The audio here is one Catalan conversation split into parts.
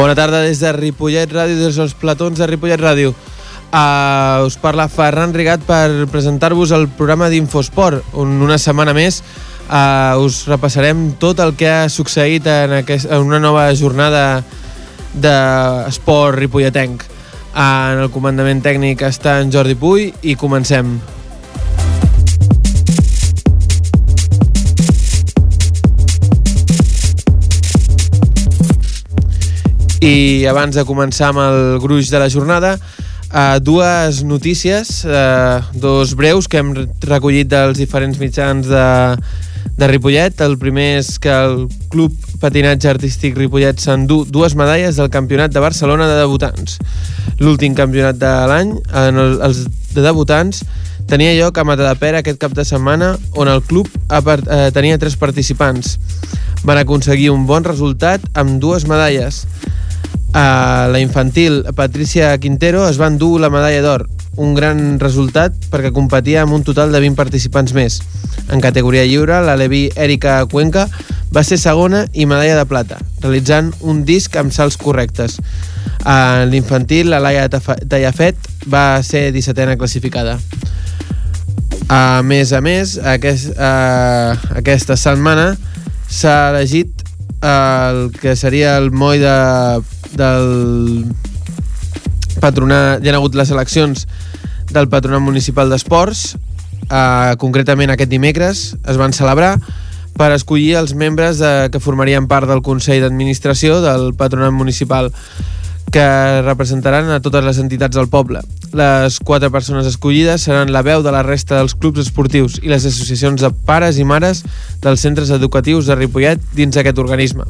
Bona tarda des de Ripollet Ràdio, des dels platons de Ripollet Ràdio. Uh, us parla Ferran Rigat per presentar-vos el programa d'Infosport, on una setmana més uh, us repassarem tot el que ha succeït en, aquest, en una nova jornada d'esport ripolletenc. Uh, en el comandament tècnic està en Jordi Puy i comencem. I abans de començar amb el gruix de la jornada, uh, dues notícies, uh, dos breus que hem recollit dels diferents mitjans de, de Ripollet. El primer és que el Club Patinatge Artístic Ripollet s'endú dues medalles del Campionat de Barcelona de debutants. L'últim campionat de l'any, en el, els de debutants, tenia lloc a Matadepera aquest cap de setmana, on el club eh, tenia tres participants. Van aconseguir un bon resultat amb dues medalles. A la infantil, Patricia Quintero es va endur la medalla d'or, un gran resultat perquè competia amb un total de 20 participants més. En categoria lliure, la Levi Erika Cuenca va ser segona i medalla de plata, realitzant un disc amb salts correctes. A l'infantil, la Laia Tallafet va ser 17a classificada. A més a més, aquest, uh, aquesta setmana s'ha elegit el que seria el moll de, del patronat, hi ha hagut les eleccions del Patronat Municipal d'Esports, eh, concretament aquest dimecres, es van celebrar per escollir els membres de, que formarien part del Consell d'Administració del Patronat Municipal que representaran a totes les entitats del poble. Les quatre persones escollides seran la veu de la resta dels clubs esportius i les associacions de pares i mares dels centres educatius de Ripollet dins aquest organisme.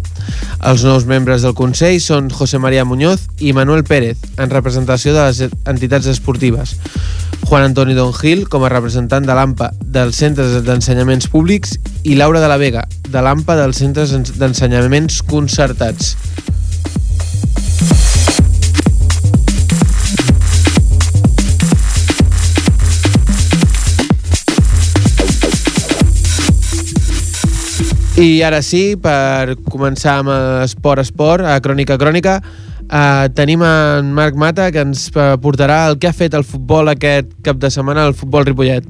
Els nous membres del Consell són José María Muñoz i Manuel Pérez, en representació de les entitats esportives. Juan Antoni Don Gil, com a representant de l'AMPA dels centres d'ensenyaments públics i Laura de la Vega, de l'AMPA dels centres d'ensenyaments concertats. I ara sí, per començar amb Esport Esport, a Crònica Crònica, eh, tenim en Marc Mata que ens portarà el que ha fet el futbol aquest cap de setmana al futbol Ripollet.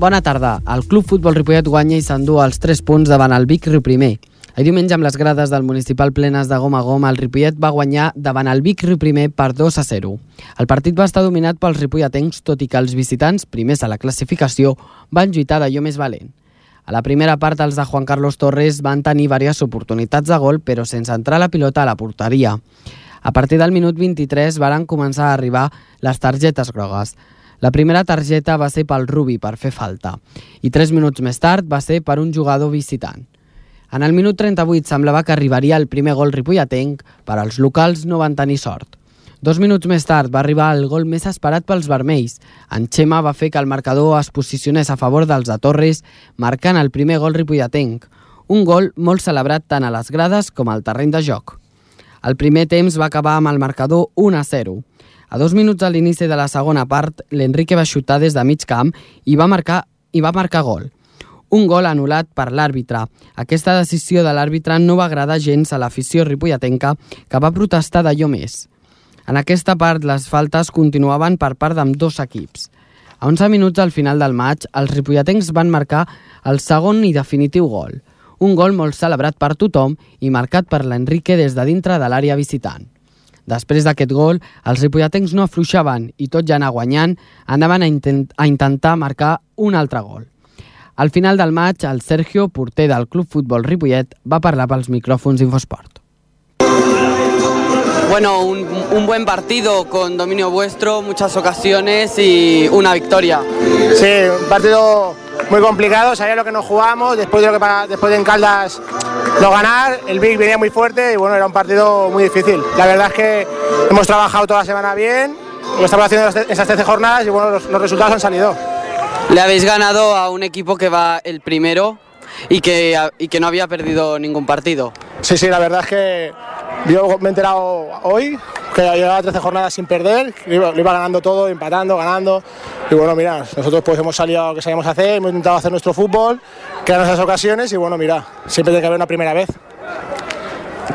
Bona tarda. El Club Futbol Ripollet guanya i s'endú els 3 punts davant el Vic Riu Primer. El diumenge amb les grades del municipal plenes de goma a goma, el Ripollet va guanyar davant el Vic Riu Primer per 2 a 0. El partit va estar dominat pels ripolletens, tot i que els visitants, primers a la classificació, van lluitar d'allò més valent. A la primera part, els de Juan Carlos Torres van tenir diverses oportunitats de gol, però sense entrar la pilota a la porteria. A partir del minut 23 varen començar a arribar les targetes grogues. La primera targeta va ser pel Rubi per fer falta i tres minuts més tard va ser per un jugador visitant. En el minut 38 semblava que arribaria el primer gol ripolletenc, però els locals no van tenir sort. Dos minuts més tard va arribar el gol més esperat pels vermells. En Xema va fer que el marcador es posicionés a favor dels de Torres, marcant el primer gol ripollatenc. Un gol molt celebrat tant a les grades com al terreny de joc. El primer temps va acabar amb el marcador 1 a 0. A dos minuts a l'inici de la segona part, l'Enrique va xutar des de mig camp i va marcar, i va marcar gol. Un gol anul·lat per l'àrbitre. Aquesta decisió de l'àrbitre no va agradar gens a l'afició ripollatenca, que va protestar d'allò més. En aquesta part, les faltes continuaven per part d'amb dos equips. A 11 minuts al final del maig, els ripolletens van marcar el segon i definitiu gol. Un gol molt celebrat per tothom i marcat per l'Enrique des de dintre de l'àrea visitant. Després d'aquest gol, els ripolletens no afluixaven i tot ja anar guanyant, anaven a, intent a intentar marcar un altre gol. Al final del maig, el Sergio, porter del Club Futbol Ripollet, va parlar pels micròfons d'Infosport. Bueno, un, un, buen partido con dominio vuestro, muchas ocasiones y una victoria. Sí, un partido muy complicado, sabía lo que nos jugamos, después de lo que para, después de en Caldas no ganar, el Big venía muy fuerte y bueno, era un partido muy difícil. La verdad es que hemos trabajado toda la semana bien, lo estamos haciendo esas 13 jornadas y bueno, los, los resultados han salido. Le habéis ganado a un equipo que va el primero y que, y que no había perdido ningún partido. Sí, sí, la verdad es que yo me he enterado hoy que llevaba 13 jornadas sin perder, lo iba, iba, ganando todo, empatando, ganando. Y bueno, mira, nosotros pues hemos salido a lo que sabíamos hacer, hemos intentado hacer nuestro fútbol, crear nuestras ocasiones y bueno, mira, siempre tiene que haber una primera vez.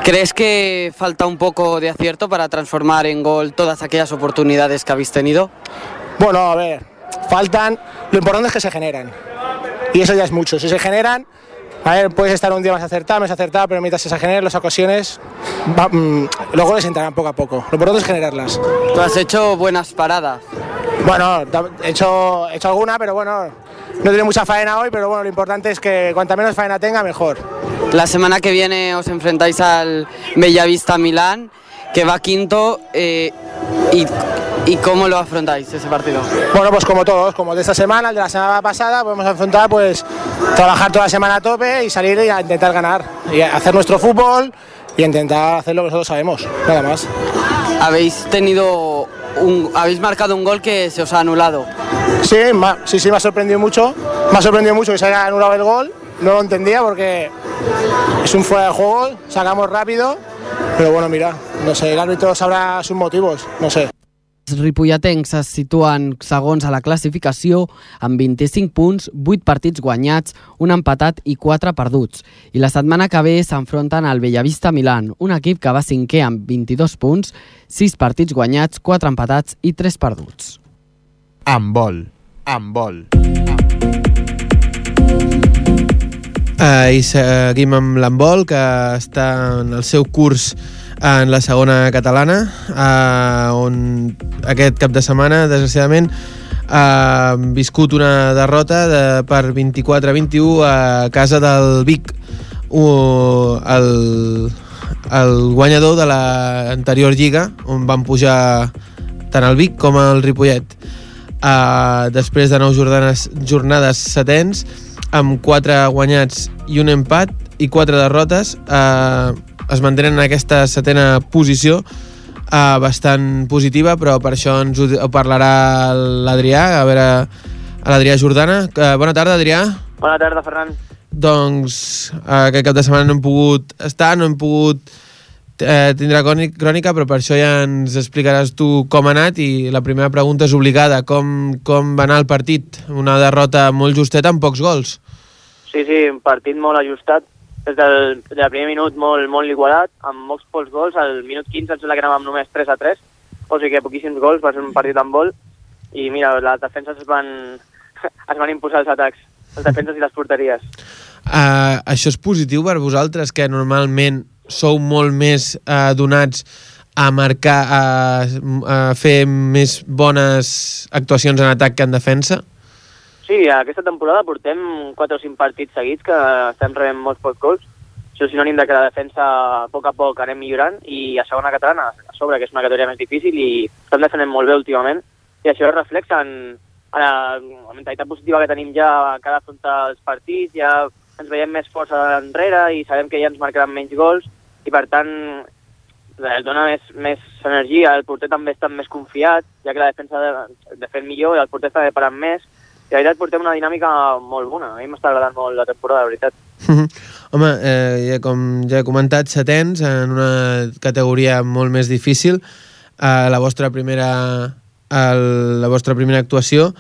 ¿Crees que falta un poco de acierto para transformar en gol todas aquellas oportunidades que habéis tenido? Bueno, a ver, faltan. Lo importante es que se generan. Y eso ya es mucho. Si se generan, a ver, puedes estar un día más acertado, más acertado, pero mientras se generen las ocasiones, va, mmm, los goles entrarán poco a poco. Lo importante es generarlas. Tú has hecho buenas paradas. Bueno, he hecho, he hecho alguna, pero bueno, no tiene mucha faena hoy, pero bueno, lo importante es que cuanta menos faena tenga, mejor. La semana que viene os enfrentáis al Bellavista Milán, que va quinto, eh, y, y, cómo lo afrontáis ese partido? Bueno, pues como todos, como de esta semana, el de la semana pasada, podemos afrontar, pues trabajar toda la semana a tope y salir y a intentar ganar, y hacer nuestro fútbol y intentar hacer lo que nosotros sabemos, nada más. Habéis tenido un, habéis marcado un gol que se os ha anulado. Sí, sí, sí, me ha sorprendido mucho. Me ha sorprendido mucho que se haya anulado el gol. No lo entendía porque es un fuera de juego, sacamos rápido. Però bueno, mira, no sé, l'àrbitre sabrà sus motivos, no sé. Els ripolletens es situen segons a la classificació amb 25 punts, 8 partits guanyats, un empatat i 4 perduts. I la setmana que ve s'enfronten al Bellavista Milan, un equip que va cinquè amb 22 punts, 6 partits guanyats, 4 empatats i 3 perduts. Amb vol, amb vol. Uh, I seguim amb l'handbol, que està en el seu curs en la segona catalana, uh, on aquest cap de setmana, desgraciadament, ha uh, viscut una derrota de, per 24 a 21 a casa del Vic, uh, el, el guanyador de l'anterior lliga, on van pujar tant el Vic com el Ripollet. Uh, després de nou jornades, jornades setens, amb 4 guanyats i un empat i 4 derrotes eh, es mantenen en aquesta setena posició eh, bastant positiva però per això ens ho, parlarà l'Adrià a veure a l'Adrià Jordana. Eh, bona tarda Adrià. Bona tarda Ferran. Doncs eh, aquest cap de setmana no hem pogut estar no hem pogut eh, tindrà crònica, però per això ja ens explicaràs tu com ha anat i la primera pregunta és obligada. Com, com va anar el partit? Una derrota molt justeta amb pocs gols. Sí, sí, un partit molt ajustat. Des del, del primer minut molt, molt igualat, amb molts pocs gols. Al minut 15 em sembla que anàvem només 3 a 3, o sigui que poquíssims gols, va ser un partit amb vol. I mira, les defenses es van, es van imposar els atacs, les defenses i les porteries. Uh, això és positiu per vosaltres, que normalment sou molt més uh, donats a marcar, a, a fer més bones actuacions en atac que en defensa? Sí, aquesta temporada portem 4 o 5 partits seguits que estem rebent molts pocs gols. Això és sinònim de que la defensa a poc a poc anem millorant i a segona catalana, a sobre, que és una categoria més difícil i estem defendent molt bé últimament. I això es reflexa en, en la, la mentalitat positiva que tenim ja a cada afrontar els partits, ja ens veiem més força enrere i sabem que ja ens marcaran menys gols i per tant el dona més, més energia, el porter també està més confiat, ja que la defensa de, de fer millor i el porter està preparant més, i la veritat portem una dinàmica molt bona, a mi m'està agradant molt la temporada, la veritat. Home, eh, ja, com ja he comentat, setens en una categoria molt més difícil, eh, la vostra primera el, la vostra primera actuació.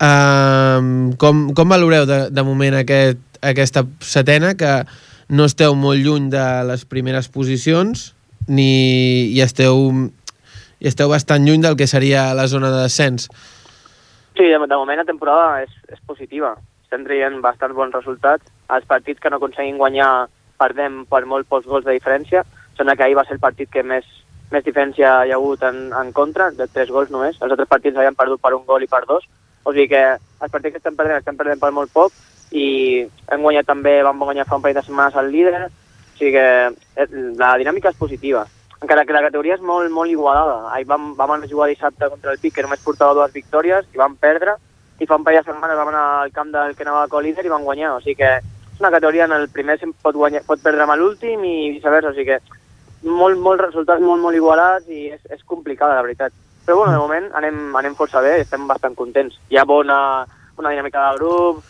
Eh, com, com valoreu de, de moment aquest, aquesta setena que no esteu molt lluny de les primeres posicions ni i esteu, i esteu bastant lluny del que seria la zona de descens. Sí, de, de moment la temporada és, és positiva. Estem traient bastants bons resultats. Els partits que no aconseguim guanyar perdem per molt pocs gols de diferència. Sembla que ahir va ser el partit que més, més diferència hi ha hagut en, en contra, de tres gols només. Els altres partits havien perdut per un gol i per dos. O sigui que els partits que estem perdent estem perdent per molt poc i hem guanyat també, vam guanyar fa un parell de setmanes al líder, o sigui que eh, la dinàmica és positiva. Encara que la categoria és molt, molt igualada. Ahir vam, vam jugar dissabte contra el Pic, que només portava dues victòries, i vam perdre, i fa un parell de setmanes vam anar al camp del que anava a líder i vam guanyar. O sigui que és una categoria en el primer pot, guanyar, pot perdre amb l'últim i viceversa, o sigui que molt, molt resultats molt, molt igualats i és, és complicada, la veritat. Però bueno, de moment anem, anem força bé, estem bastant contents. Hi ha bona, una dinàmica de grup,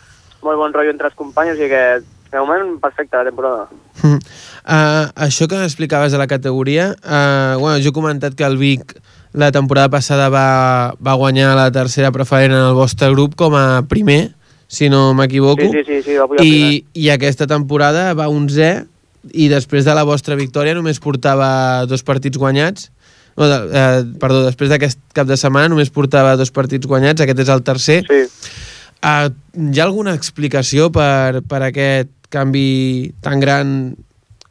molt bon rotllo entre els companys, o sigui que de moment perfecte la temporada. Uh, això que explicaves de la categoria, uh, bueno, jo he comentat que el Vic la temporada passada va, va guanyar la tercera preferent en el vostre grup com a primer, si no m'equivoco. Sí, sí, sí, sí, va I, I aquesta temporada va 11 i després de la vostra victòria només portava dos partits guanyats no, de, eh, perdó, després d'aquest cap de setmana només portava dos partits guanyats, aquest és el tercer Sí. Uh, hi ha alguna explicació per, per aquest canvi tan gran?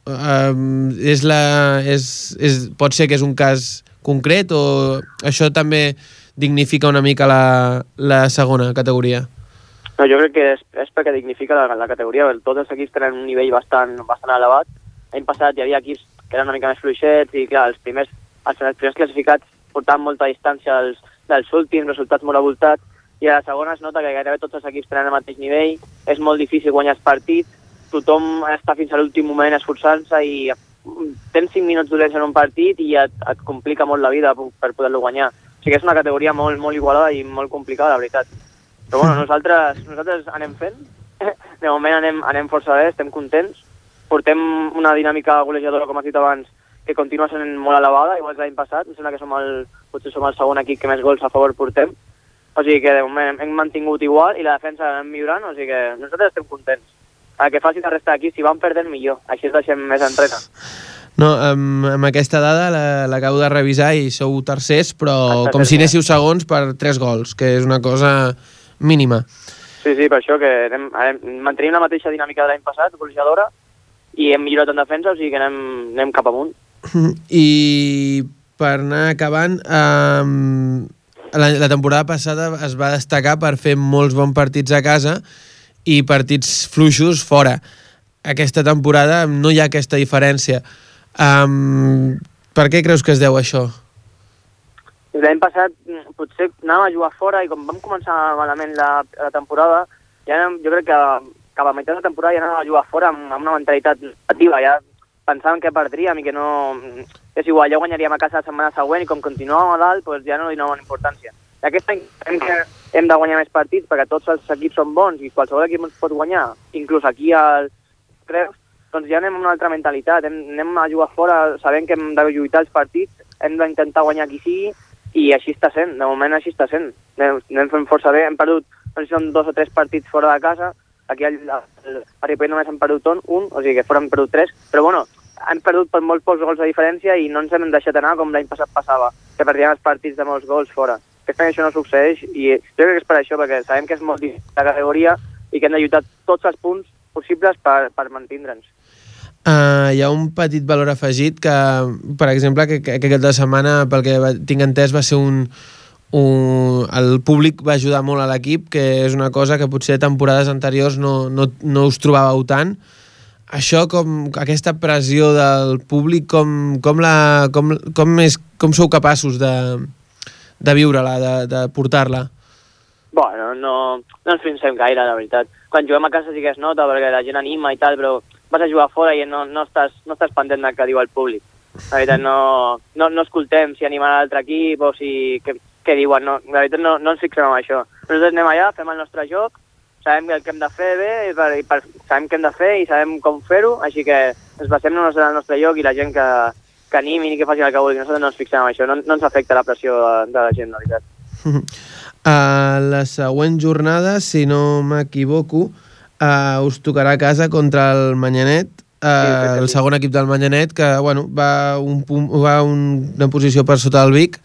Uh, és la, és, és, pot ser que és un cas concret o això també dignifica una mica la, la segona categoria? No, jo crec que és, és perquè dignifica la, la categoria. Tots els equips tenen un nivell bastant, bastant elevat. L'any passat hi havia equips que eren una mica més fluixets i clar, els primers, els, primers classificats portaven molta distància dels, dels últims, resultats molt avoltats, i a la segona es nota que gairebé tots els equips tenen el mateix nivell, és molt difícil guanyar els partits, tothom està fins a l'últim moment esforçant-se i tens 5 minuts dolents en un partit i et, et complica molt la vida per poder-lo guanyar. O sigui que és una categoria molt, molt igualada i molt complicada, la veritat. Però bueno, nosaltres, nosaltres anem fent, de moment anem, anem força bé, estem contents, portem una dinàmica golejadora, com has dit abans, que continua sent molt elevada, igual que l'any passat, em sembla que som el, potser som el segon equip que més gols a favor portem, o sigui que de moment hem mantingut igual i la defensa anem millorant, o sigui que nosaltres estem contents. El que faci la resta d'aquí, si van perdent, millor. Així es deixem més enrere. No, amb, amb aquesta dada la- l'acabo de revisar i sou tercers, però Exacte, com si anéssiu segons per tres gols, que és una cosa mínima. Sí, sí, per això que anem, anem, mantenim la mateixa dinàmica de l'any passat, golejadora, i hem millorat en defensa, o sigui que anem, anem cap amunt. I per anar acabant, um, la, la temporada passada es va destacar per fer molts bons partits a casa i partits fluixos fora. Aquesta temporada no hi ha aquesta diferència. Um, per què creus que es deu això? L'any passat mm, potser anàvem a jugar fora i com vam començar malament la, la temporada, ja jo crec que cap a meitat de temporada ja anàvem a jugar fora amb, amb una mentalitat negativa, ja pensàvem que perdríem i que no... És igual, ja guanyaríem a casa la setmana següent i com continuàvem a dalt, doncs ja no li donaven importància. I aquest any hem, que hem de guanyar més partits perquè tots els equips són bons i qualsevol equip ens pot guanyar, inclús aquí al Creus, doncs ja anem amb una altra mentalitat, hem, anem a jugar fora sabent que hem de lluitar els partits, hem d'intentar guanyar qui sigui i així està sent, de moment així està sent. Anem, anem fent força bé, hem perdut, no sé si són dos o tres partits fora de casa, aquí al, al, al Ripoll només hem perdut un, o sigui que fora hem perdut tres, però bueno, hem perdut per molt pocs gols de diferència i no ens hem deixat anar com l'any passat passava, que perdíem els partits de molts gols fora. Aquest any això no succeeix i jo crec que és per això, perquè sabem que és molt difícil la categoria i que hem de lluitar tots els punts possibles per, per mantindre'ns. Uh, hi ha un petit valor afegit que, per exemple, que, que, que aquest de setmana, pel que tinc entès, va ser un, un... El públic va ajudar molt a l'equip, que és una cosa que potser temporades anteriors no, no, no us trobàveu tant. Això, com, aquesta pressió del públic, com, com, la, com, com, és, com sou capaços de, de viure-la, de, de portar-la? Bueno, no, no ens pensem gaire, la veritat. Quan juguem a casa sí que es nota, perquè la gent anima i tal, però vas a jugar fora i no, no, estàs, no estàs pendent del que diu el públic. La veritat, no, no, no escoltem si animen l'altre equip o si què, què diuen. No, la veritat, no, no ens fixem en això. Nosaltres anem allà, fem el nostre joc, sabem el que hem de fer bé, i per, i per, sabem què hem de fer i sabem com fer-ho, així que ens basem només en el nostre joc i la gent que, que animin i que facin el que vulguin. Nosaltres no ens fixem en això, no, no ens afecta la pressió de, de la gent, la veritat. A la següent jornada, si no m'equivoco, uh, us tocarà a casa contra el Manyanet, uh, el segon equip del Manyanet, que bueno, va, un, punt- va un, una posició per sota del Vic,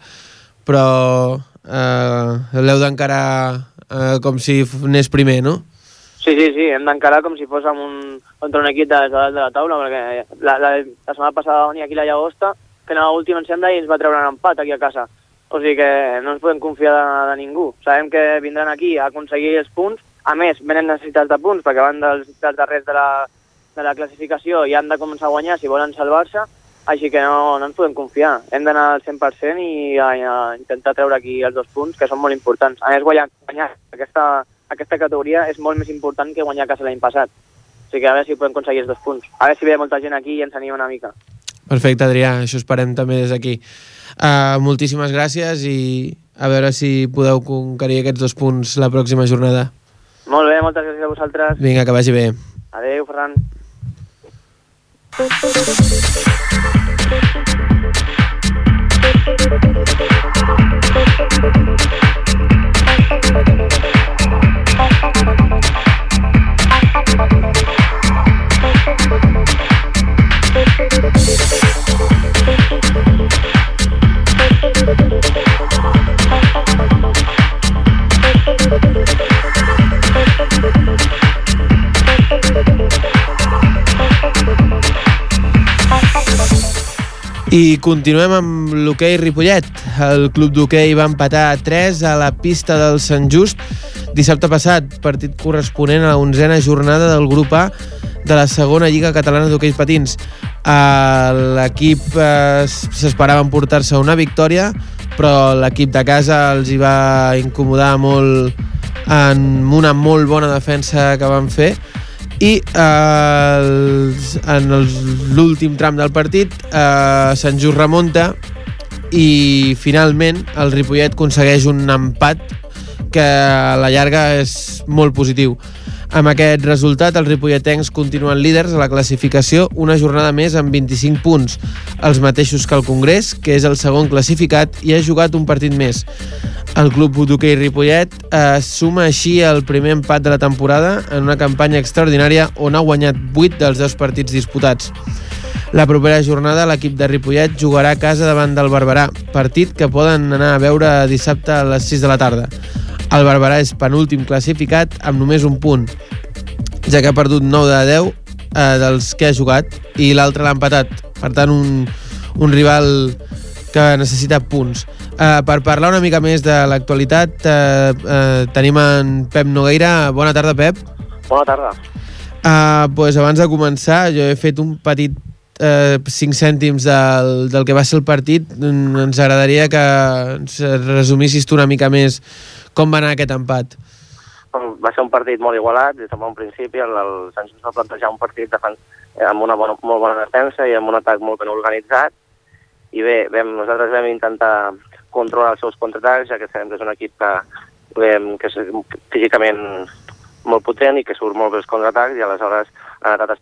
però uh, l'heu d'encarar uh, com si anés primer, no? Sí, sí, sí, hem d'encarar com si fos amb un, contra un equip de, de de la taula, perquè la, la, la setmana passada va venir aquí la Llagosta, que en l'última encenda i ens va treure un empat aquí a casa. O sigui que no ens podem confiar de, de ningú. Sabem que vindran aquí a aconseguir els punts, a més, venen necessitats de punts perquè van dels, dels darrers de la, de la classificació i han de començar a guanyar si volen salvar-se, així que no, no ens podem confiar. Hem d'anar al 100% i a, a intentar treure aquí els dos punts, que són molt importants. A més, guanyar, guanyar aquesta, aquesta categoria és molt més important que guanyar a casa l'any passat. O sigui que a veure si podem aconseguir els dos punts. A veure si ve molta gent aquí i ens anima una mica. Perfecte, Adrià, això esperem també des d'aquí. Uh, moltíssimes gràcies i a veure si podeu conquerir aquests dos punts la pròxima jornada. Molt bé, moltes gràcies a vosaltres. Vinga, que vagi bé. Adéu, Ferran. I continuem amb l'hoquei Ripollet. El club d'hoquei va empatar a 3 a la pista del Sant Just dissabte passat, partit corresponent a la onzena jornada del grup A de la segona Lliga Catalana d'Hoquei Patins. L'equip uh, s'esperava emportar-se una victòria, però l'equip de casa els hi va incomodar molt en una molt bona defensa que van fer i eh, en l'últim tram del partit eh, Sant Just remunta i finalment el Ripollet aconsegueix un empat que a la llarga és molt positiu. Amb aquest resultat, els ripolletens continuen líders a la classificació una jornada més amb 25 punts, els mateixos que el Congrés, que és el segon classificat i ha jugat un partit més. El club d'hoquei Ripollet eh, suma així el primer empat de la temporada en una campanya extraordinària on ha guanyat 8 dels 10 partits disputats. La propera jornada l'equip de Ripollet jugarà a casa davant del Barberà, partit que poden anar a veure dissabte a les 6 de la tarda. El Barberà és penúltim classificat amb només un punt, ja que ha perdut 9 de 10 eh, dels que ha jugat i l'altre l'ha empatat. Per tant, un, un rival que necessita punts. Eh, per parlar una mica més de l'actualitat, eh, eh, tenim en Pep Nogueira. Bona tarda, Pep. Bona tarda. Uh, pues abans de començar, jo he fet un petit eh, 5 cèntims del, del que va ser el partit. Mm, ens agradaria que ens resumissis tu una mica més com va anar aquest empat. Va ser un partit molt igualat, des de bon principi. El, el Just va plantejar un partit defen amb una bona, molt bona defensa i amb un atac molt ben organitzat. I bé, vam, nosaltres vam intentar controlar els seus contraatacs, ja que sabem que és un equip que, que és físicament molt potent i que surt molt bé els contraatacs i aleshores en atac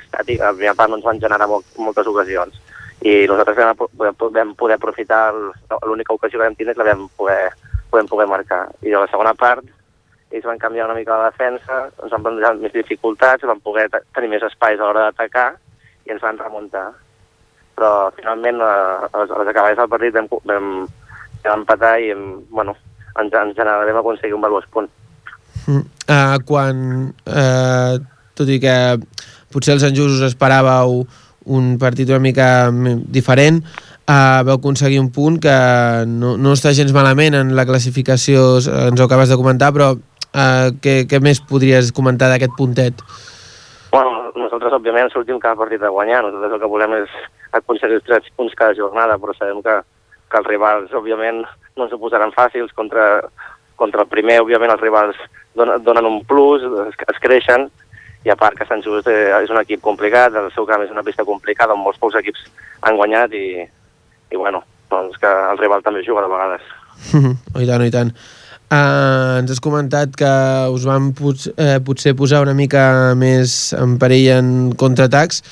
estàtic a primera part no ens van generar molt, moltes ocasions i nosaltres vam, vam poder aprofitar l'única ocasió que vam tindre la vam poder, podem poder marcar i a la segona part ells van canviar una mica la defensa, ens van plantejar més dificultats, van poder tenir més espais a l'hora d'atacar i ens van remuntar. Però finalment a les, a les acabades del partit vam, vam, vam empatar i bueno, ens, ens generarem aconseguir un valuós punt. Uh, quan, uh, tot i que potser els us esperàveu un partit una mica diferent, uh, vau aconseguir un punt que no, no està gens malament en la classificació, ens ho acabes de comentar, però uh, què, què més podries comentar d'aquest puntet? Bueno, nosaltres òbviament sortim cada partit a guanyar, nosaltres el que volem és aconseguir els 3 punts cada jornada, però sabem que, que els rivals òbviament no ens ho posaran fàcils. Contra, contra el primer, òbviament els rivals donen, donen un plus, es, es creixen, i a part que Sant Just eh, és un equip complicat, el seu camp és una pista complicada on molts pocs equips han guanyat i, i bueno, doncs que el rival també juga de vegades. oh, I tant, i tant. Uh, ens has comentat que us van pot, eh, potser posar una mica més en perill en contraatacs.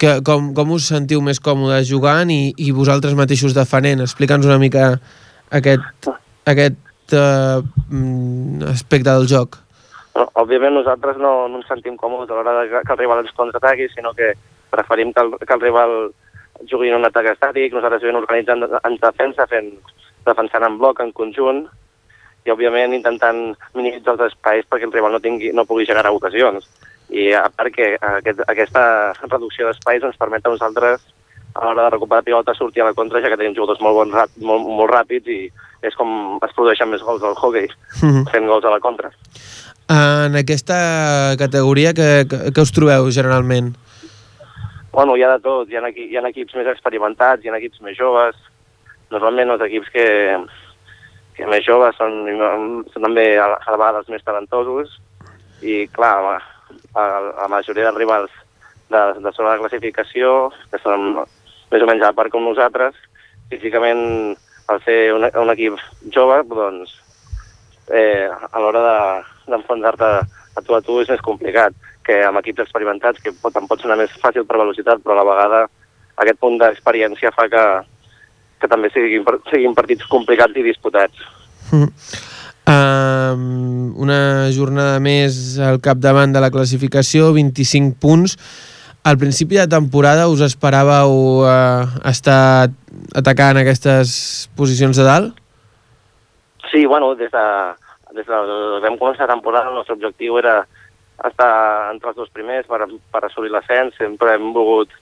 Que, com, com us sentiu més còmodes jugant i, i vosaltres mateixos defenent? Explica'ns una mica aquest, aquest uh, aspecte del joc. No, òbviament nosaltres no, no ens sentim còmodes a l'hora de que el rival ens contraataqui, sinó que preferim que el, que el rival jugui en un atac estàtic, nosaltres vam organitzant en defensa, fent, defensant en bloc, en conjunt, i òbviament intentant minimitzar els espais perquè el rival no, tingui, no pugui generar ocasions. I a part que aquest, aquesta reducció d'espais ens permet a nosaltres a l'hora de recuperar pilota sortir a la contra, ja que tenim jugadors molt, bons, molt, molt ràpids i és com es produeixen més gols al hockey, -hmm. fent gols a la contra. En aquesta categoria, que, que, que us trobeu generalment? Bueno, hi ha de tot. Hi ha, hi ha equips més experimentats, hi ha equips més joves. Normalment els equips que, que més joves són, són també a, a vegades més talentosos i, clar, la, la, la majoria dels rivals de, de sobre la classificació, que són més o menys a part com nosaltres, físicament, al ser un, un equip jove, doncs, eh, a l'hora d'enfonsar-te de, a tu a tu és més complicat que amb equips experimentats, que pot, pot sonar més fàcil per velocitat, però a la vegada aquest punt d'experiència fa que, que també siguin, siguin partits complicats i disputats. Mm. Um, una jornada més al capdavant de la classificació, 25 punts. Al principi de temporada us esperàveu uh, estar atacant aquestes posicions de dalt? Sí, bueno, des de, des de vam començar la temporada el nostre objectiu era estar entre els dos primers per, per assolir l'ascens. Sempre hem volgut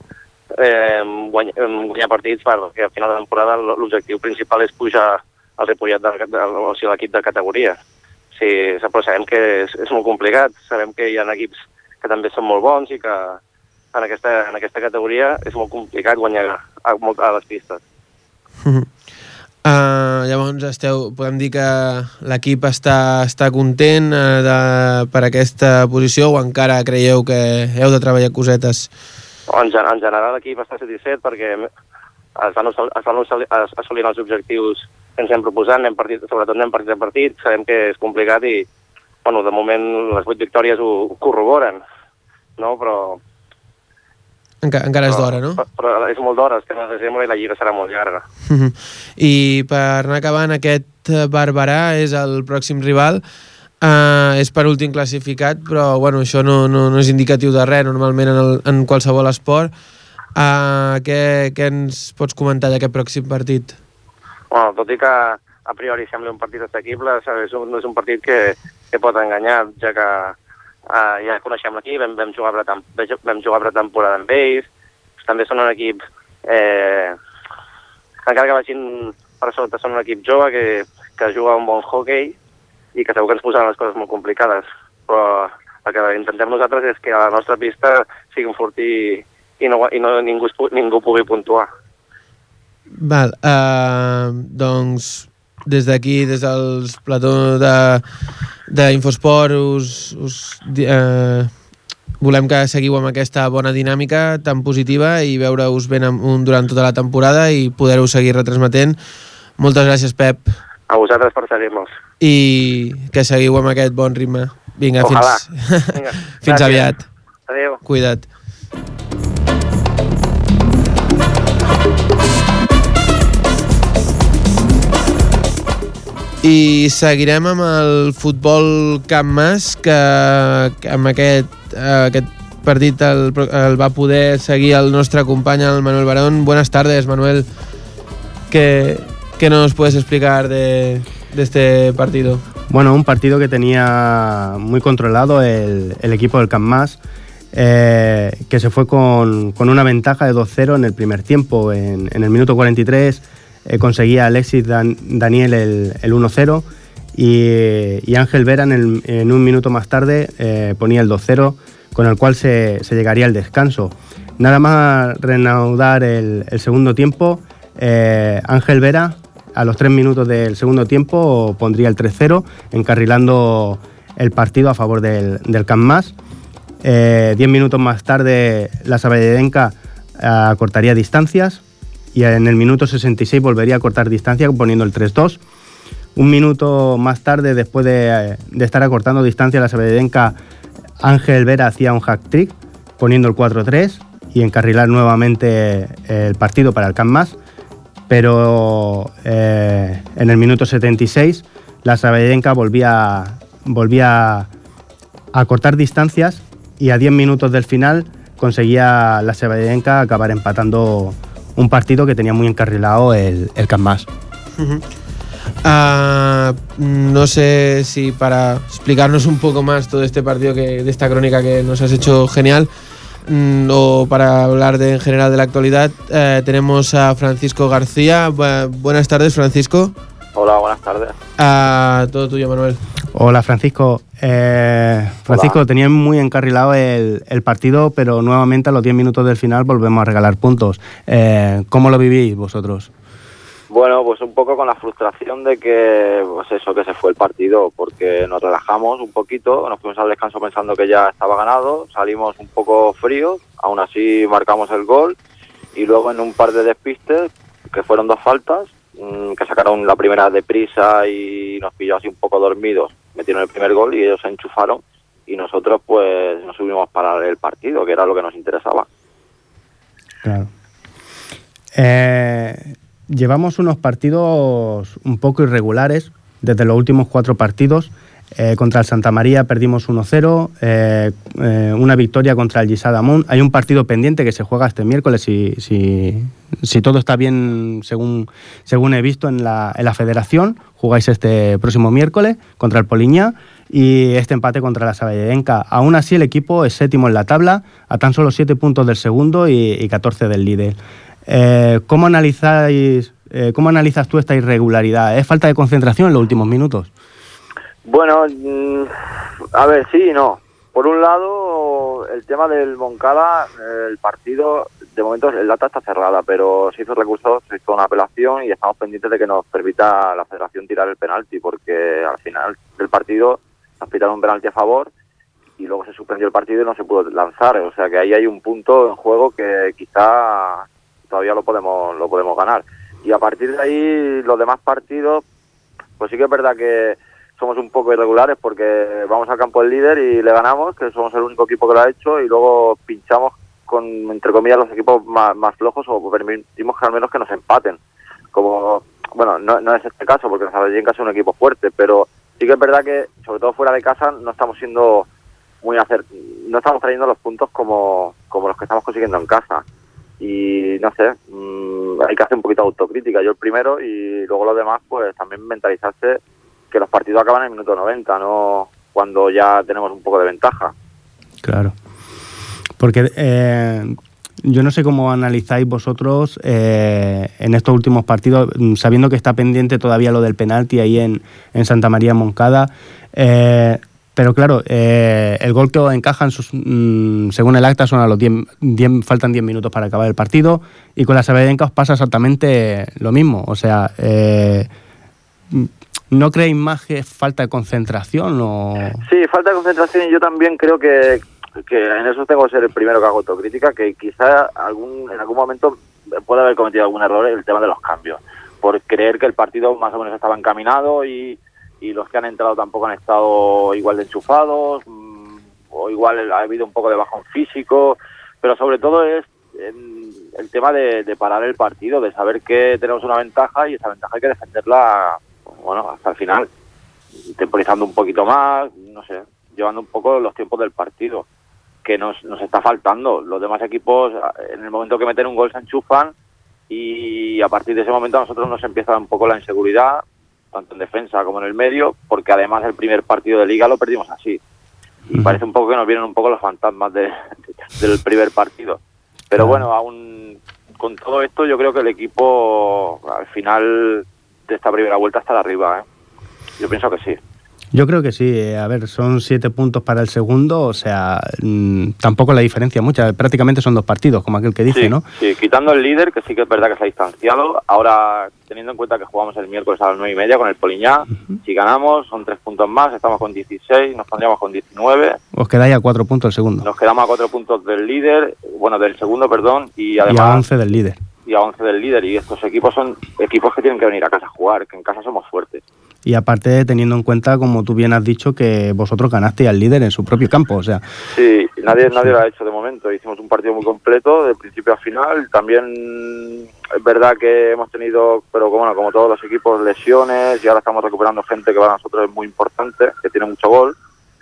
eh, guany, guanyar partits perquè al final de temporada l'objectiu principal és pujar al Ripollet, de, de, o sigui, l'equip de categoria. Sí, però sabem que és, és molt complicat, sabem que hi ha equips que també són molt bons i que en aquesta, en aquesta categoria és molt complicat guanyar a, a les pistes. Uh, llavors esteu, podem dir que l'equip està, està content uh, de, per aquesta posició o encara creieu que heu de treballar cosetes? En, en general l'equip està satisfet perquè es van, es van assolint els objectius que ens hem proposat, anem partit, sobretot anem partit a partit, sabem que és complicat i bueno, de moment les vuit victòries ho corroboren, no? però Enca encara és d'hora, no? Però, però és molt d'hora, estem a desembre i la lliga serà molt llarga. Uh -huh. I per anar acabant, aquest Barberà és el pròxim rival. Uh, és per últim classificat, però bueno, això no, no, no és indicatiu de res, normalment en, el, en qualsevol esport. Uh, què, què ens pots comentar d'aquest pròxim partit? Bueno, tot i que a priori sembla un partit assequible, és un, no és un partit que, que pot enganyar, ja que Uh, ja coneixem l'equip, vam, vam, jugar vam jugar pretemporada amb ells, també són un equip, eh, encara que vagin per sota, són un equip jove que, que juga un bon hockey i que segur que ens posaran les coses molt complicades. Però el que intentem nosaltres és que a la nostra pista sigui un fortí i, no, i no, ningú, ningú pugui puntuar. Val, uh, doncs des d'aquí, des dels plató de d'Infosport us, us eh, volem que seguiu amb aquesta bona dinàmica tan positiva i veure-us ben un, durant tota la temporada i poder-ho seguir retransmetent. Moltes gràcies, Pep. A vosaltres per seguir-nos. I que seguiu amb aquest bon ritme. Vinga, Ojalà. fins, Vinga. fins aviat. Adéu. Cuida't. I seguirem amb el futbol Camp Mas, que, que amb aquest, aquest partit el, el va poder seguir el nostre company, el Manuel Barón. Buenas tardes, Manuel. ¿Qué, qué nos puedes explicar de, de este partido? Bueno, un partido que tenía muy controlado el, el equipo del Camp Mas, eh, que se fue con, con una ventaja de 2-0 en el primer tiempo. En, en el minuto 43 eh, conseguía Alexis Dan, Daniel el, el 1-0 y, Ángel Vera en, un minuto más tarde eh, ponía el 2-0 con el cual se, se, llegaría al descanso. Nada más reanudar el, segundo tiempo, eh, Ángel Vera a los tres minutos del segundo tiempo pondría el 3-0, encarrilando el partido a favor del, del Camp Mas. Eh, diez minutos más tarde, la Sabadellenca acortaría distancias y en el minuto 66 volvería a cortar distancia poniendo el 3-2. Un minuto más tarde, después de, estar acortando distancia, la Sabadellenca Ángel Vera hacía un hack trick poniendo el 4-3 y encarrilar nuevamente el partido para el. Pero eh, en el minuto 76 la Sabadellenca volvía, volvía a cortar distancias y a 10 minutos del final conseguía la Sabadellenca acabar empatando un partido que tenía muy encarrilado el, el Camp -huh. Uh, no sé si para explicarnos un poco más todo este partido que de esta crónica que nos has hecho genial mm, o para hablar de, en general de la actualidad eh, tenemos a Francisco García. Bu buenas tardes, Francisco. Hola, buenas tardes. Uh, todo tuyo, Manuel. Hola, Francisco. Eh, Francisco, Hola. tenían muy encarrilado el, el, partido, pero nuevamente a los 10 minutos del final volvemos a regalar puntos. Eh, ¿Cómo lo vivís vosotros? Bueno, pues un poco con la frustración de que, pues eso, que se fue el partido, porque nos relajamos un poquito, nos fuimos al descanso pensando que ya estaba ganado, salimos un poco fríos, aún así marcamos el gol y luego en un par de despistes, que fueron dos faltas, que sacaron la primera deprisa y nos pilló así un poco dormidos, metieron el primer gol y ellos se enchufaron y nosotros pues nos subimos para el partido, que era lo que nos interesaba. Claro. Eh, llevamos unos partidos un poco irregulares desde los últimos cuatro partidos. Eh, contra el Santa María perdimos 1-0, eh, eh, una victoria contra el Gisadamón. Hay un partido pendiente que se juega este miércoles, si, si, todo está bien según, según he visto en la, en la federación. Jugáis este próximo miércoles contra el Poliña. y este empate contra la Saballenca. Aún así, el equipo es séptimo en la tabla, a tan solo 7 puntos del segundo y, y 14 del líder. ¿cómo, analizáis, ¿Cómo analizas tú esta irregularidad? ¿Es falta de concentración en los últimos minutos? Bueno, mm, a ver, sí y no. Por un lado, el tema del Moncada, el partido, de momento el data está cerrada, pero se hizo recurso, se hizo una apelación y estamos pendientes de que nos permita la federación tirar el penalti, porque al final del partido nos pitaron un penalti a favor y luego se suspendió el partido y no se pudo lanzar. O sea que ahí hay un punto en juego que quizá todavía lo podemos, lo podemos ganar. Y a partir de ahí, los demás partidos, pues sí que es verdad que somos un poco irregulares porque vamos al campo del líder y le ganamos, que somos el único equipo que lo ha hecho, y luego pinchamos con, entre comillas, los equipos más, más flojos o permitimos que al menos que nos empaten. Como, bueno, no, no es este caso porque Saballenca es un equipo fuerte, pero sí que es verdad que, sobre todo fuera de casa, no estamos siendo muy hacer, no estamos trayendo los puntos como, como los que estamos consiguiendo en casa. Y no sé, mmm, hay que hacer un poquito de autocrítica, yo el primero, y luego los demás, pues también mentalizarse que los partidos acaban en el minuto 90, no cuando ya tenemos un poco de ventaja. Claro. Porque eh, yo no sé cómo analizáis vosotros eh, en estos últimos partidos, mm, sabiendo que está pendiente todavía lo del penalti ahí en, en Santa María Moncada. Eh, pero claro, el gol que encajan, sus, mmm, según el acta, son a los 10, 10 faltan 10 minutos para acabar el partido. Y con la Sabadenca os pasa exactamente lo mismo. O sea, ¿no creéis más que falta de concentración? O... Sí, falta de concentración y yo también creo que, que en eso tengo que ser el primero que hago autocrítica, que quizá algún, en algún momento puede haber cometido algún error en el tema de los cambios, por creer que el partido más o menos estaba encaminado y, y los que han entrado tampoco han estado igual de enchufados, mmm, o igual ha habido un poco de bajón físico, pero sobre todo es en el tema de, de parar el partido, de saber que tenemos una ventaja y esa ventaja hay que defenderla bueno, hasta el final, temporizando un poquito más, no sé, llevando un poco los tiempos del partido, que nos, nos está faltando. Los demás equipos, en el momento que meten un gol, se enchufan y a partir de ese momento a nosotros nos empieza un poco la inseguridad, tanto en defensa como en el medio, porque además el primer partido de liga lo perdimos así. Y parece un poco que nos vienen un poco los fantasmas de, del primer partido. Pero bueno, aún con todo esto yo creo que el equipo al final de esta primera vuelta estar arriba. ¿eh? Yo pienso que sí. Yo creo que sí. A ver, son siete puntos para el segundo, o sea, mmm, tampoco la diferencia mucha. Prácticamente son dos partidos, como aquel que dice, sí, ¿no? Sí, quitando el líder, que sí que es verdad que se ha distanciado. Ahora, teniendo en cuenta que jugamos el miércoles a las nueve y media con el Poliñá, uh -huh. si ganamos son tres puntos más, estamos con 16, nos pondríamos con 19. Os quedáis a cuatro puntos el segundo. Nos quedamos a cuatro puntos del líder, bueno, del segundo, perdón, y además... Y a once del líder y a 11 del líder. Y estos equipos son equipos que tienen que venir a casa a jugar, que en casa somos fuertes. Y aparte teniendo en cuenta, como tú bien has dicho, que vosotros ganasteis al líder en su propio campo, o sea... Sí, nadie, nadie lo ha hecho de momento, hicimos un partido muy completo, de principio a final, también es verdad que hemos tenido, pero bueno, como todos los equipos, lesiones y ahora estamos recuperando gente que para nosotros es muy importante, que tiene mucho gol,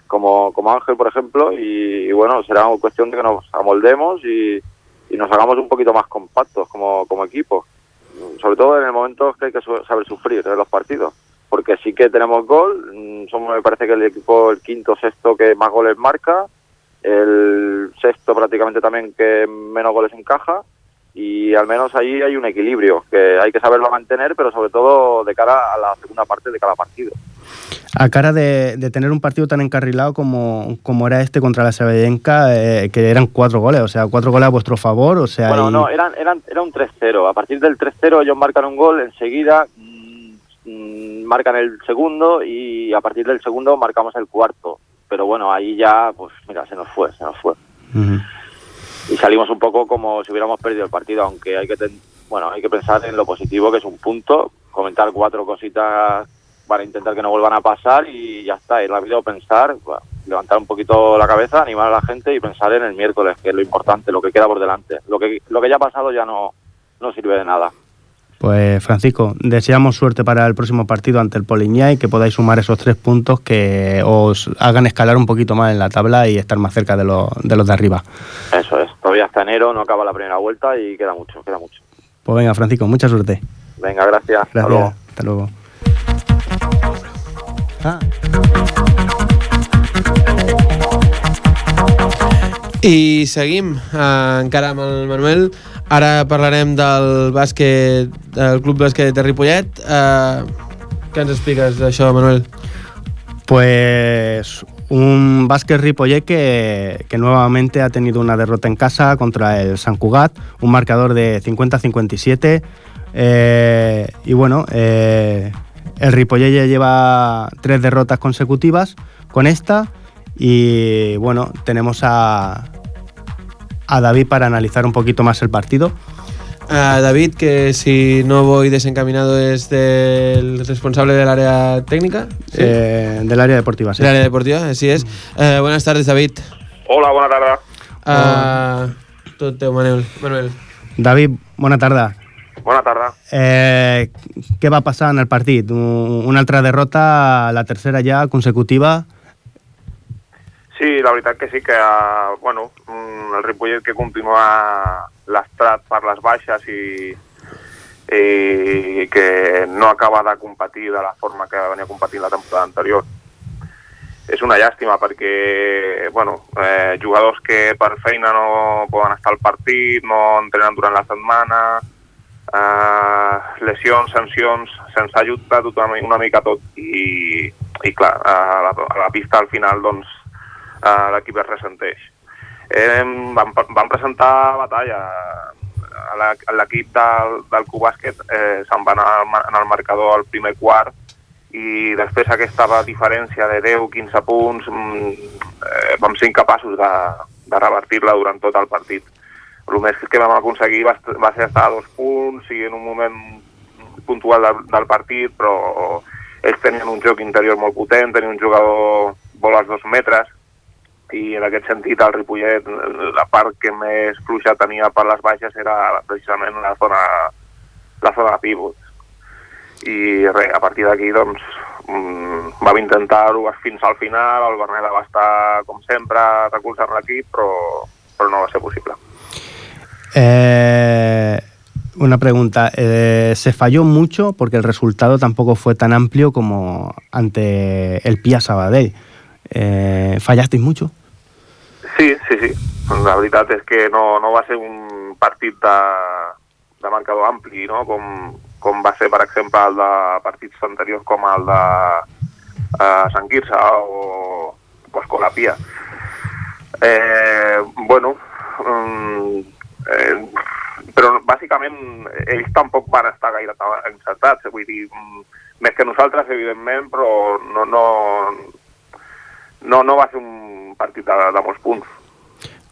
como, como Ángel, por ejemplo, y, y bueno, será cuestión de que nos amoldemos y y nos hagamos un poquito más compactos como, como equipo. Sobre todo en el momento que hay que saber sufrir en los partidos. Porque sí que tenemos gol, somos me parece que el equipo el quinto sexto que más goles marca, el sexto prácticamente también que menos goles encaja y al menos ahí hay un equilibrio que hay que saberlo mantener, pero sobre todo de cara a la segunda parte de cada partido. A cara de, de tener un partido tan encarrilado como, como era este contra la Sabadenca, eh, que eran cuatro goles, o sea, cuatro goles a vuestro favor, o sea... Bueno, y... no, eran, eran, era un 3-0. A partir del 3-0 ellos marcan un gol, enseguida mmm, marcan el segundo y a partir del segundo marcamos el cuarto. Pero bueno, ahí ya, pues mira, se nos fue, se nos fue. Uh -huh. Y salimos un poco como si hubiéramos perdido el partido, aunque hay que, ten, bueno, hay que pensar en lo positivo, que es un punto, comentar cuatro cositas para intentar que no vuelvan a pasar y ya está, ir rápido pensar, bueno, levantar un poquito la cabeza, animar a la gente y pensar en el miércoles, que es lo importante, lo que queda por delante. Lo que, lo que ya ha pasado ya no, no sirve de nada. Pues Francisco, deseamos suerte para el próximo partido ante el Poliñá y que podáis sumar esos tres puntos que os hagan escalar un poquito más en la tabla y estar más cerca de, lo, de los de arriba. Eso es, todavía hasta enero, no acaba la primera vuelta y queda mucho, queda mucho. Pues venga Francisco, mucha suerte. Venga, gracias. Gracias, hasta luego. Hasta luego. està. I seguim eh, encara amb el Manuel. Ara parlarem del bàsquet, del Club Bàsquet de Ripollet. Eh, què ens expliques d'això, Manuel? Pues un bàsquet Ripollet que, que, nuevamente ha tenido una derrota en casa contra el San Cugat, un marcador de 50-57. Eh, y bueno, eh, el Ripollet ya lleva tres derrotas consecutivas con esta. Y bueno, tenemos a, a David para analizar un poquito más el partido. Uh, David, que si no voy desencaminado es del responsable del área técnica. ¿sí? Eh, del área deportiva, sí. Del área deportiva, así es. Uh, buenas tardes, David. Hola. Uh, tot teu, Manuel. Manuel. David, bona tarda. Bona tarda. Eh, què va passar en el partit? Una altra derrota, la tercera ja consecutiva. Sí, la veritat que sí que, bueno, el Ripollet que continua lastrat per les baixes i, i que no acaba de competir de la forma que venia competint la temporada anterior. És una llàstima perquè, bueno, eh, jugadors que per feina no poden estar al partit, no entrenen durant la setmana, eh, lesions, sancions, se'ns ha ajudat una mica tot i, i clar, a la, a la pista al final doncs eh, l'equip es ressenteix. Eh, vam, vam presentar batalla l'equip del, del Cubàsquet eh, se'n va anar en el marcador al primer quart i després aquesta diferència de 10-15 punts mm, eh, vam ser incapaços de, de revertir-la durant tot el partit. El més que vam aconseguir va, va ser estar a dos punts i en un moment puntual del, del partit, però ells tenien un joc interior molt potent, tenien un jugador vol als dos metres, i en aquest sentit el Ripollet la part que més fluixa tenia per les baixes era precisament la zona la zona de pívot i res, a partir d'aquí doncs mmm, vam intentar-ho fins al final el Berneda va estar com sempre recolzant l'equip però, però no va ser possible eh, una pregunta eh, ¿se falló mucho porque el resultado tampoco fue tan amplio como ante el Pia Sabadell? Eh, ¿Fallasteis mucho? Sí, sí, sí. La veritat és que no, no va ser un partit de, de marcador ampli, no? com, com va ser, per exemple, el de partits anteriors com el de o, o Escolapia. Eh, bueno, um, eh, però bàsicament ells tampoc van estar gaire encertats, vull dir, més que nosaltres, evidentment, però no, no, no, no va ser un partit de, de molts.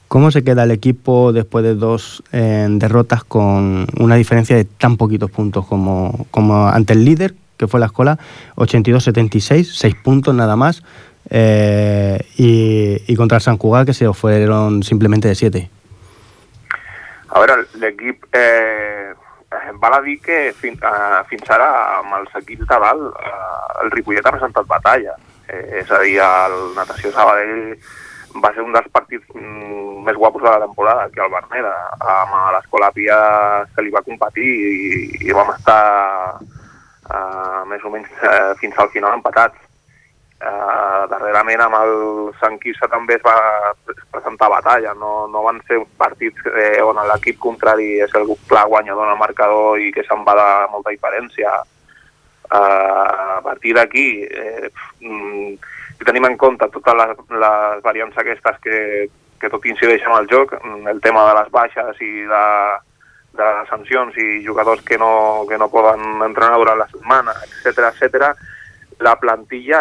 ¿Cómo se queda el equipo después de dos eh, derrotas con una diferencia de tan poquitos puntos como, como ante el líder, que fue la escuela, 82-76, 6 puntos nada más, eh, y, contra el Sant Cugat, que se fueron simplemente de 7? A veure, l'equip eh, val a dir que fin, eh, fins ara amb els equips de dalt eh, el Ripollet ha presentat batalla. Eh, és a dir, el Natació Sabadell va ser un dels partits mm, més guapos de la temporada, que el Berneda. Amb l'Escola Pia se li va competir i, i vam estar eh, més o menys eh, fins al final empatats. Eh, darrerament amb el Sant Quirze també es va presentar batalla, no, no van ser partits eh, on l'equip contrari és el clar guanyador en el marcador i que se'n va de molta diferència. Eh, a partir d'aquí, eh, mm, si tenim en compte totes les, les variants aquestes que, que tot incideix en el joc, el tema de les baixes i de, de les sancions i jugadors que no, que no poden entrenar durant la setmana, etc etc. la plantilla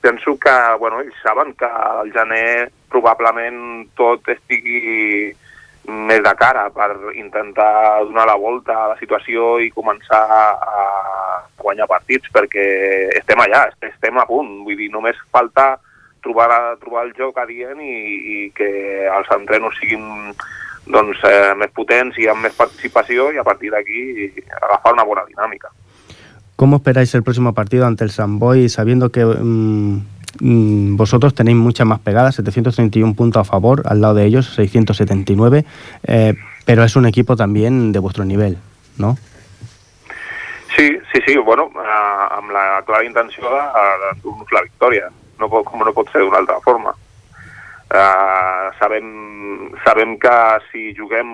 penso que bueno, ells saben que al gener probablement tot estigui més de cara per intentar donar la volta a la situació i començar a guanyar partits perquè estem allà, estem a punt. Vull dir, només falta trobar, trobar el joc adient i, i que els entrenos siguin doncs, eh, més potents i amb més participació i a partir d'aquí agafar una bona dinàmica. ¿Cómo esperáis el próximo partido ante el San Boy sabiendo que mmm, vosotros tenéis muchas más pegadas, 731 puntos a favor, al lado de ellos 679, eh, pero es un equipo también de vuestro nivel, ¿no? Sí, sí, sí, bueno, la clara intenció de, la victòria, no pot, com no pot ser d'una altra forma. Uh, sabem, sabem que si juguem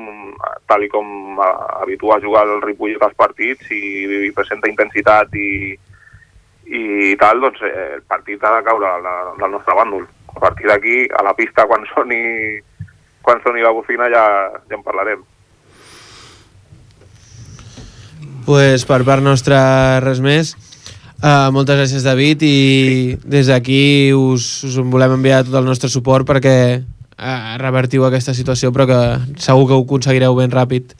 tal i com uh, habitua jugar el Ripollet als partits i, i presenta intensitat i, i tal, doncs eh, el partit ha de caure al, al nostre bàndol. A partir d'aquí, a la pista, quan soni, quan soni la bocina ja, ja en parlarem. pues per part nostra res més. Uh, moltes gràcies, David, i des d'aquí us, us volem enviar tot el nostre suport perquè uh, revertiu aquesta situació, però que segur que ho aconseguireu ben ràpid.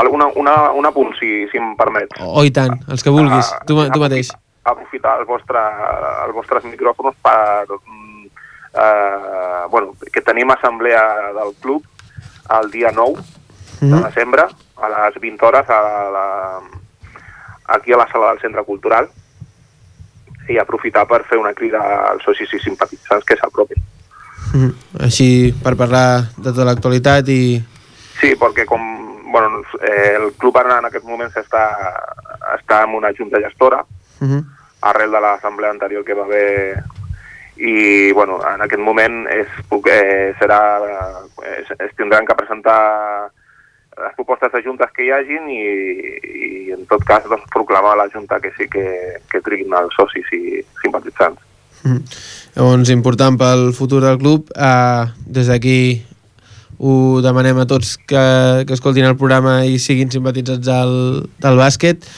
Una, una, un apunt, si, si em permets. Oh, i tant, els que vulguis, tu, ma- tu mateix. Aprofitar el vostre, els vostres micròfons per... mm, Eh, bueno, que tenim assemblea del club el dia 9 de Mhm. desembre a les 20 hores a la, aquí a la sala del Centre Cultural i aprofitar per fer una crida als socis i simpatitzants que s'apropin. Mhm. Així, per parlar de tota l'actualitat i... Sí, perquè com bueno, eh, el club ara en aquest moment està, està en una junta gestora Mhm. arrel de l'assemblea anterior que va haver i bueno, en aquest moment és, eh, serà, eh, es, es tindran que presentar les propostes de juntes que hi hagin i, i en tot cas doncs, proclamar a la junta que sí que, que triguin els socis i simpatitzants. Mhm. Llavors, important pel futur del club. Uh, des d'aquí ho demanem a tots que, que escoltin el programa i siguin simpatitzats del, del bàsquet,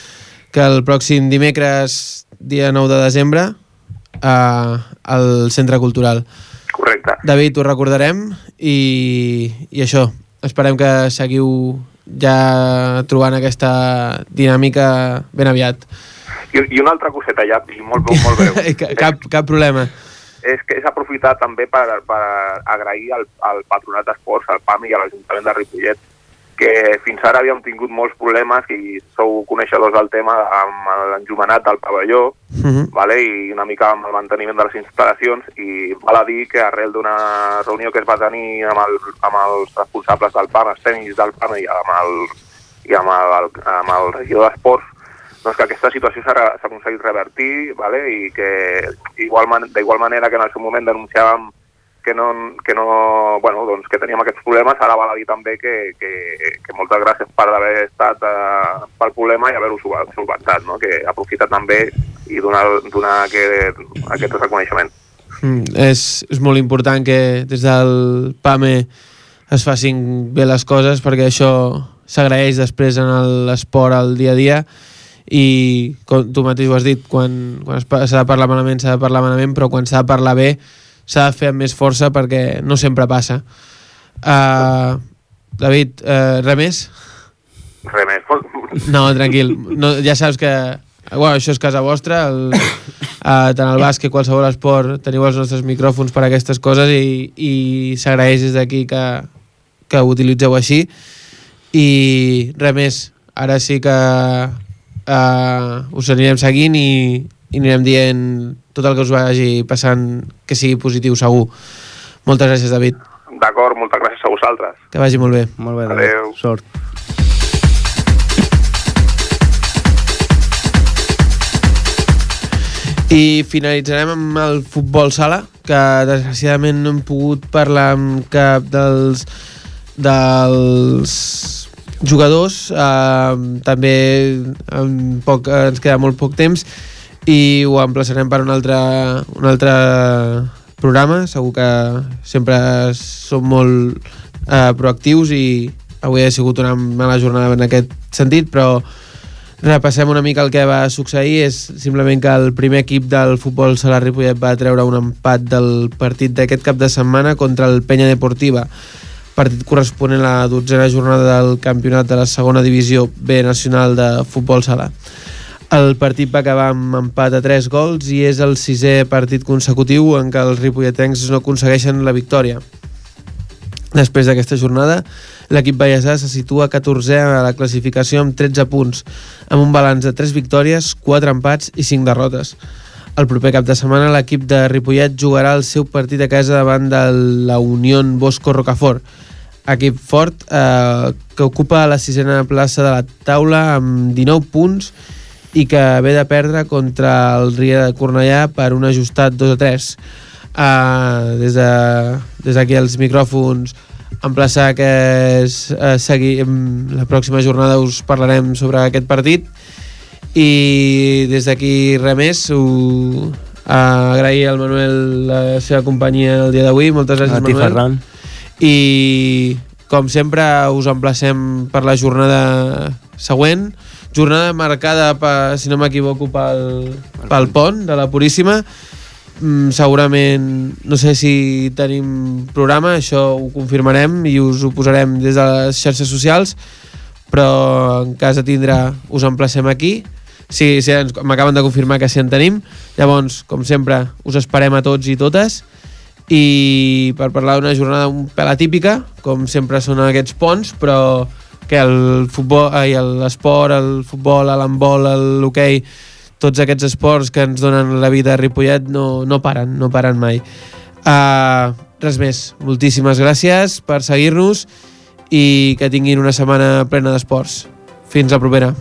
que el pròxim dimecres, dia 9 de desembre, uh, al Centre Cultural. Correcte. David, ho recordarem i, i això, esperem que seguiu ja trobant aquesta dinàmica ben aviat. I, i una altra coseta ja, i molt, molt breu. cap, cap problema. és que és aprofitar també per, per agrair al, al Patronat d'Esports, al PAM i a l'Ajuntament de Ripollet, que fins ara havíem tingut molts problemes i sou coneixedors del tema amb l'enjumenat del pavelló Mhm. vale? i una mica amb el manteniment de les instal·lacions i val a dir que arrel d'una reunió que es va tenir amb, el, amb els responsables del PAM, els tècnics del PAM i amb el, i amb el, amb el regidor d'Esports, doncs que aquesta situació s'ha aconseguit revertir vale? i que igual man, d'igual manera que en el seu moment denunciàvem que no, que no, bueno, doncs que teníem aquests problemes, ara val a dir també que, que, que moltes gràcies per haver estat eh, pel problema i haver-ho sol- solventat, no? que aprofita també i donar, donar aquest, aquest reconeixement. Mm, és, és molt important que des del PAME es facin bé les coses perquè això s'agraeix després en l'esport al dia a dia i com tu mateix ho has dit quan, quan s'ha de parlar malament s'ha de parlar malament però quan s'ha de parlar bé s'ha de fer amb més força perquè no sempre passa uh, David, uh, res més? Res més. No, tranquil. No, ja saps que bueno, això és casa vostra, el, uh, tant el bàsquet, qualsevol esport, teniu els nostres micròfons per a aquestes coses i, i s'agraeix des d'aquí que, que ho utilitzeu així. I res més, ara sí que uh, us anirem seguint i, i anirem dient tot el que us vagi passant que sigui positiu segur. Moltes gràcies, David. D'acord, moltes gràcies a vosaltres. Que vagi molt bé. Molt bé, David. Adéu. Sort. I finalitzarem amb el futbol sala, que desgraciadament no hem pogut parlar amb cap dels, dels jugadors. Uh, també en poc, ens queda molt poc temps i ho emplaçarem per un altre, un altre programa. Segur que sempre som molt uh, proactius i avui ha sigut una mala jornada en aquest sentit, però repassem una mica el que va succeir. És simplement que el primer equip del futbol sala Ripollet va treure un empat del partit d'aquest cap de setmana contra el Penya Deportiva. Partit corresponent a la dotzena jornada del campionat de la segona divisió B nacional de futbol sala el partit va acabar amb empat a 3 gols i és el sisè partit consecutiu en què els ripolletens no aconsegueixen la victòria Després d'aquesta jornada, l'equip ballesà se situa 14è a la classificació amb 13 punts, amb un balanç de 3 victòries, 4 empats i 5 derrotes. El proper cap de setmana l'equip de Ripollet jugarà el seu partit a casa davant de la Unió Bosco Rocafort, equip fort eh, que ocupa la sisena plaça de la taula amb 19 punts i que ve de perdre contra el Ria de Cornellà per un ajustat 2 a 3. uh, des de- des d'aquí als micròfons emplaçar que es, uh, segui, em, la pròxima jornada us parlarem sobre aquest partit i des d'aquí res més ho, uh, agrair al Manuel la seva companyia el dia d'avui moltes gràcies A ti, Manuel Ferran. i com sempre us emplacem per la jornada següent jornada marcada per, si no m'equivoco pel, pel pont de la Puríssima. Mm, segurament no sé si tenim programa això ho confirmarem i us ho posarem des de les xarxes socials però en cas de tindre us emplacem aquí. Sí, sí, m'acaben de confirmar que sí en tenim. Llavors, com sempre, us esperem a tots i totes. I per parlar d'una jornada un pèl atípica, com sempre són aquests ponts, però que el futbol, ai, l'esport, el futbol, l'handbol, l'hoquei, tots aquests esports que ens donen la vida a Ripollet no, no paren, no paren mai. Uh, res més, moltíssimes gràcies per seguir-nos i que tinguin una setmana plena d'esports. Fins la propera.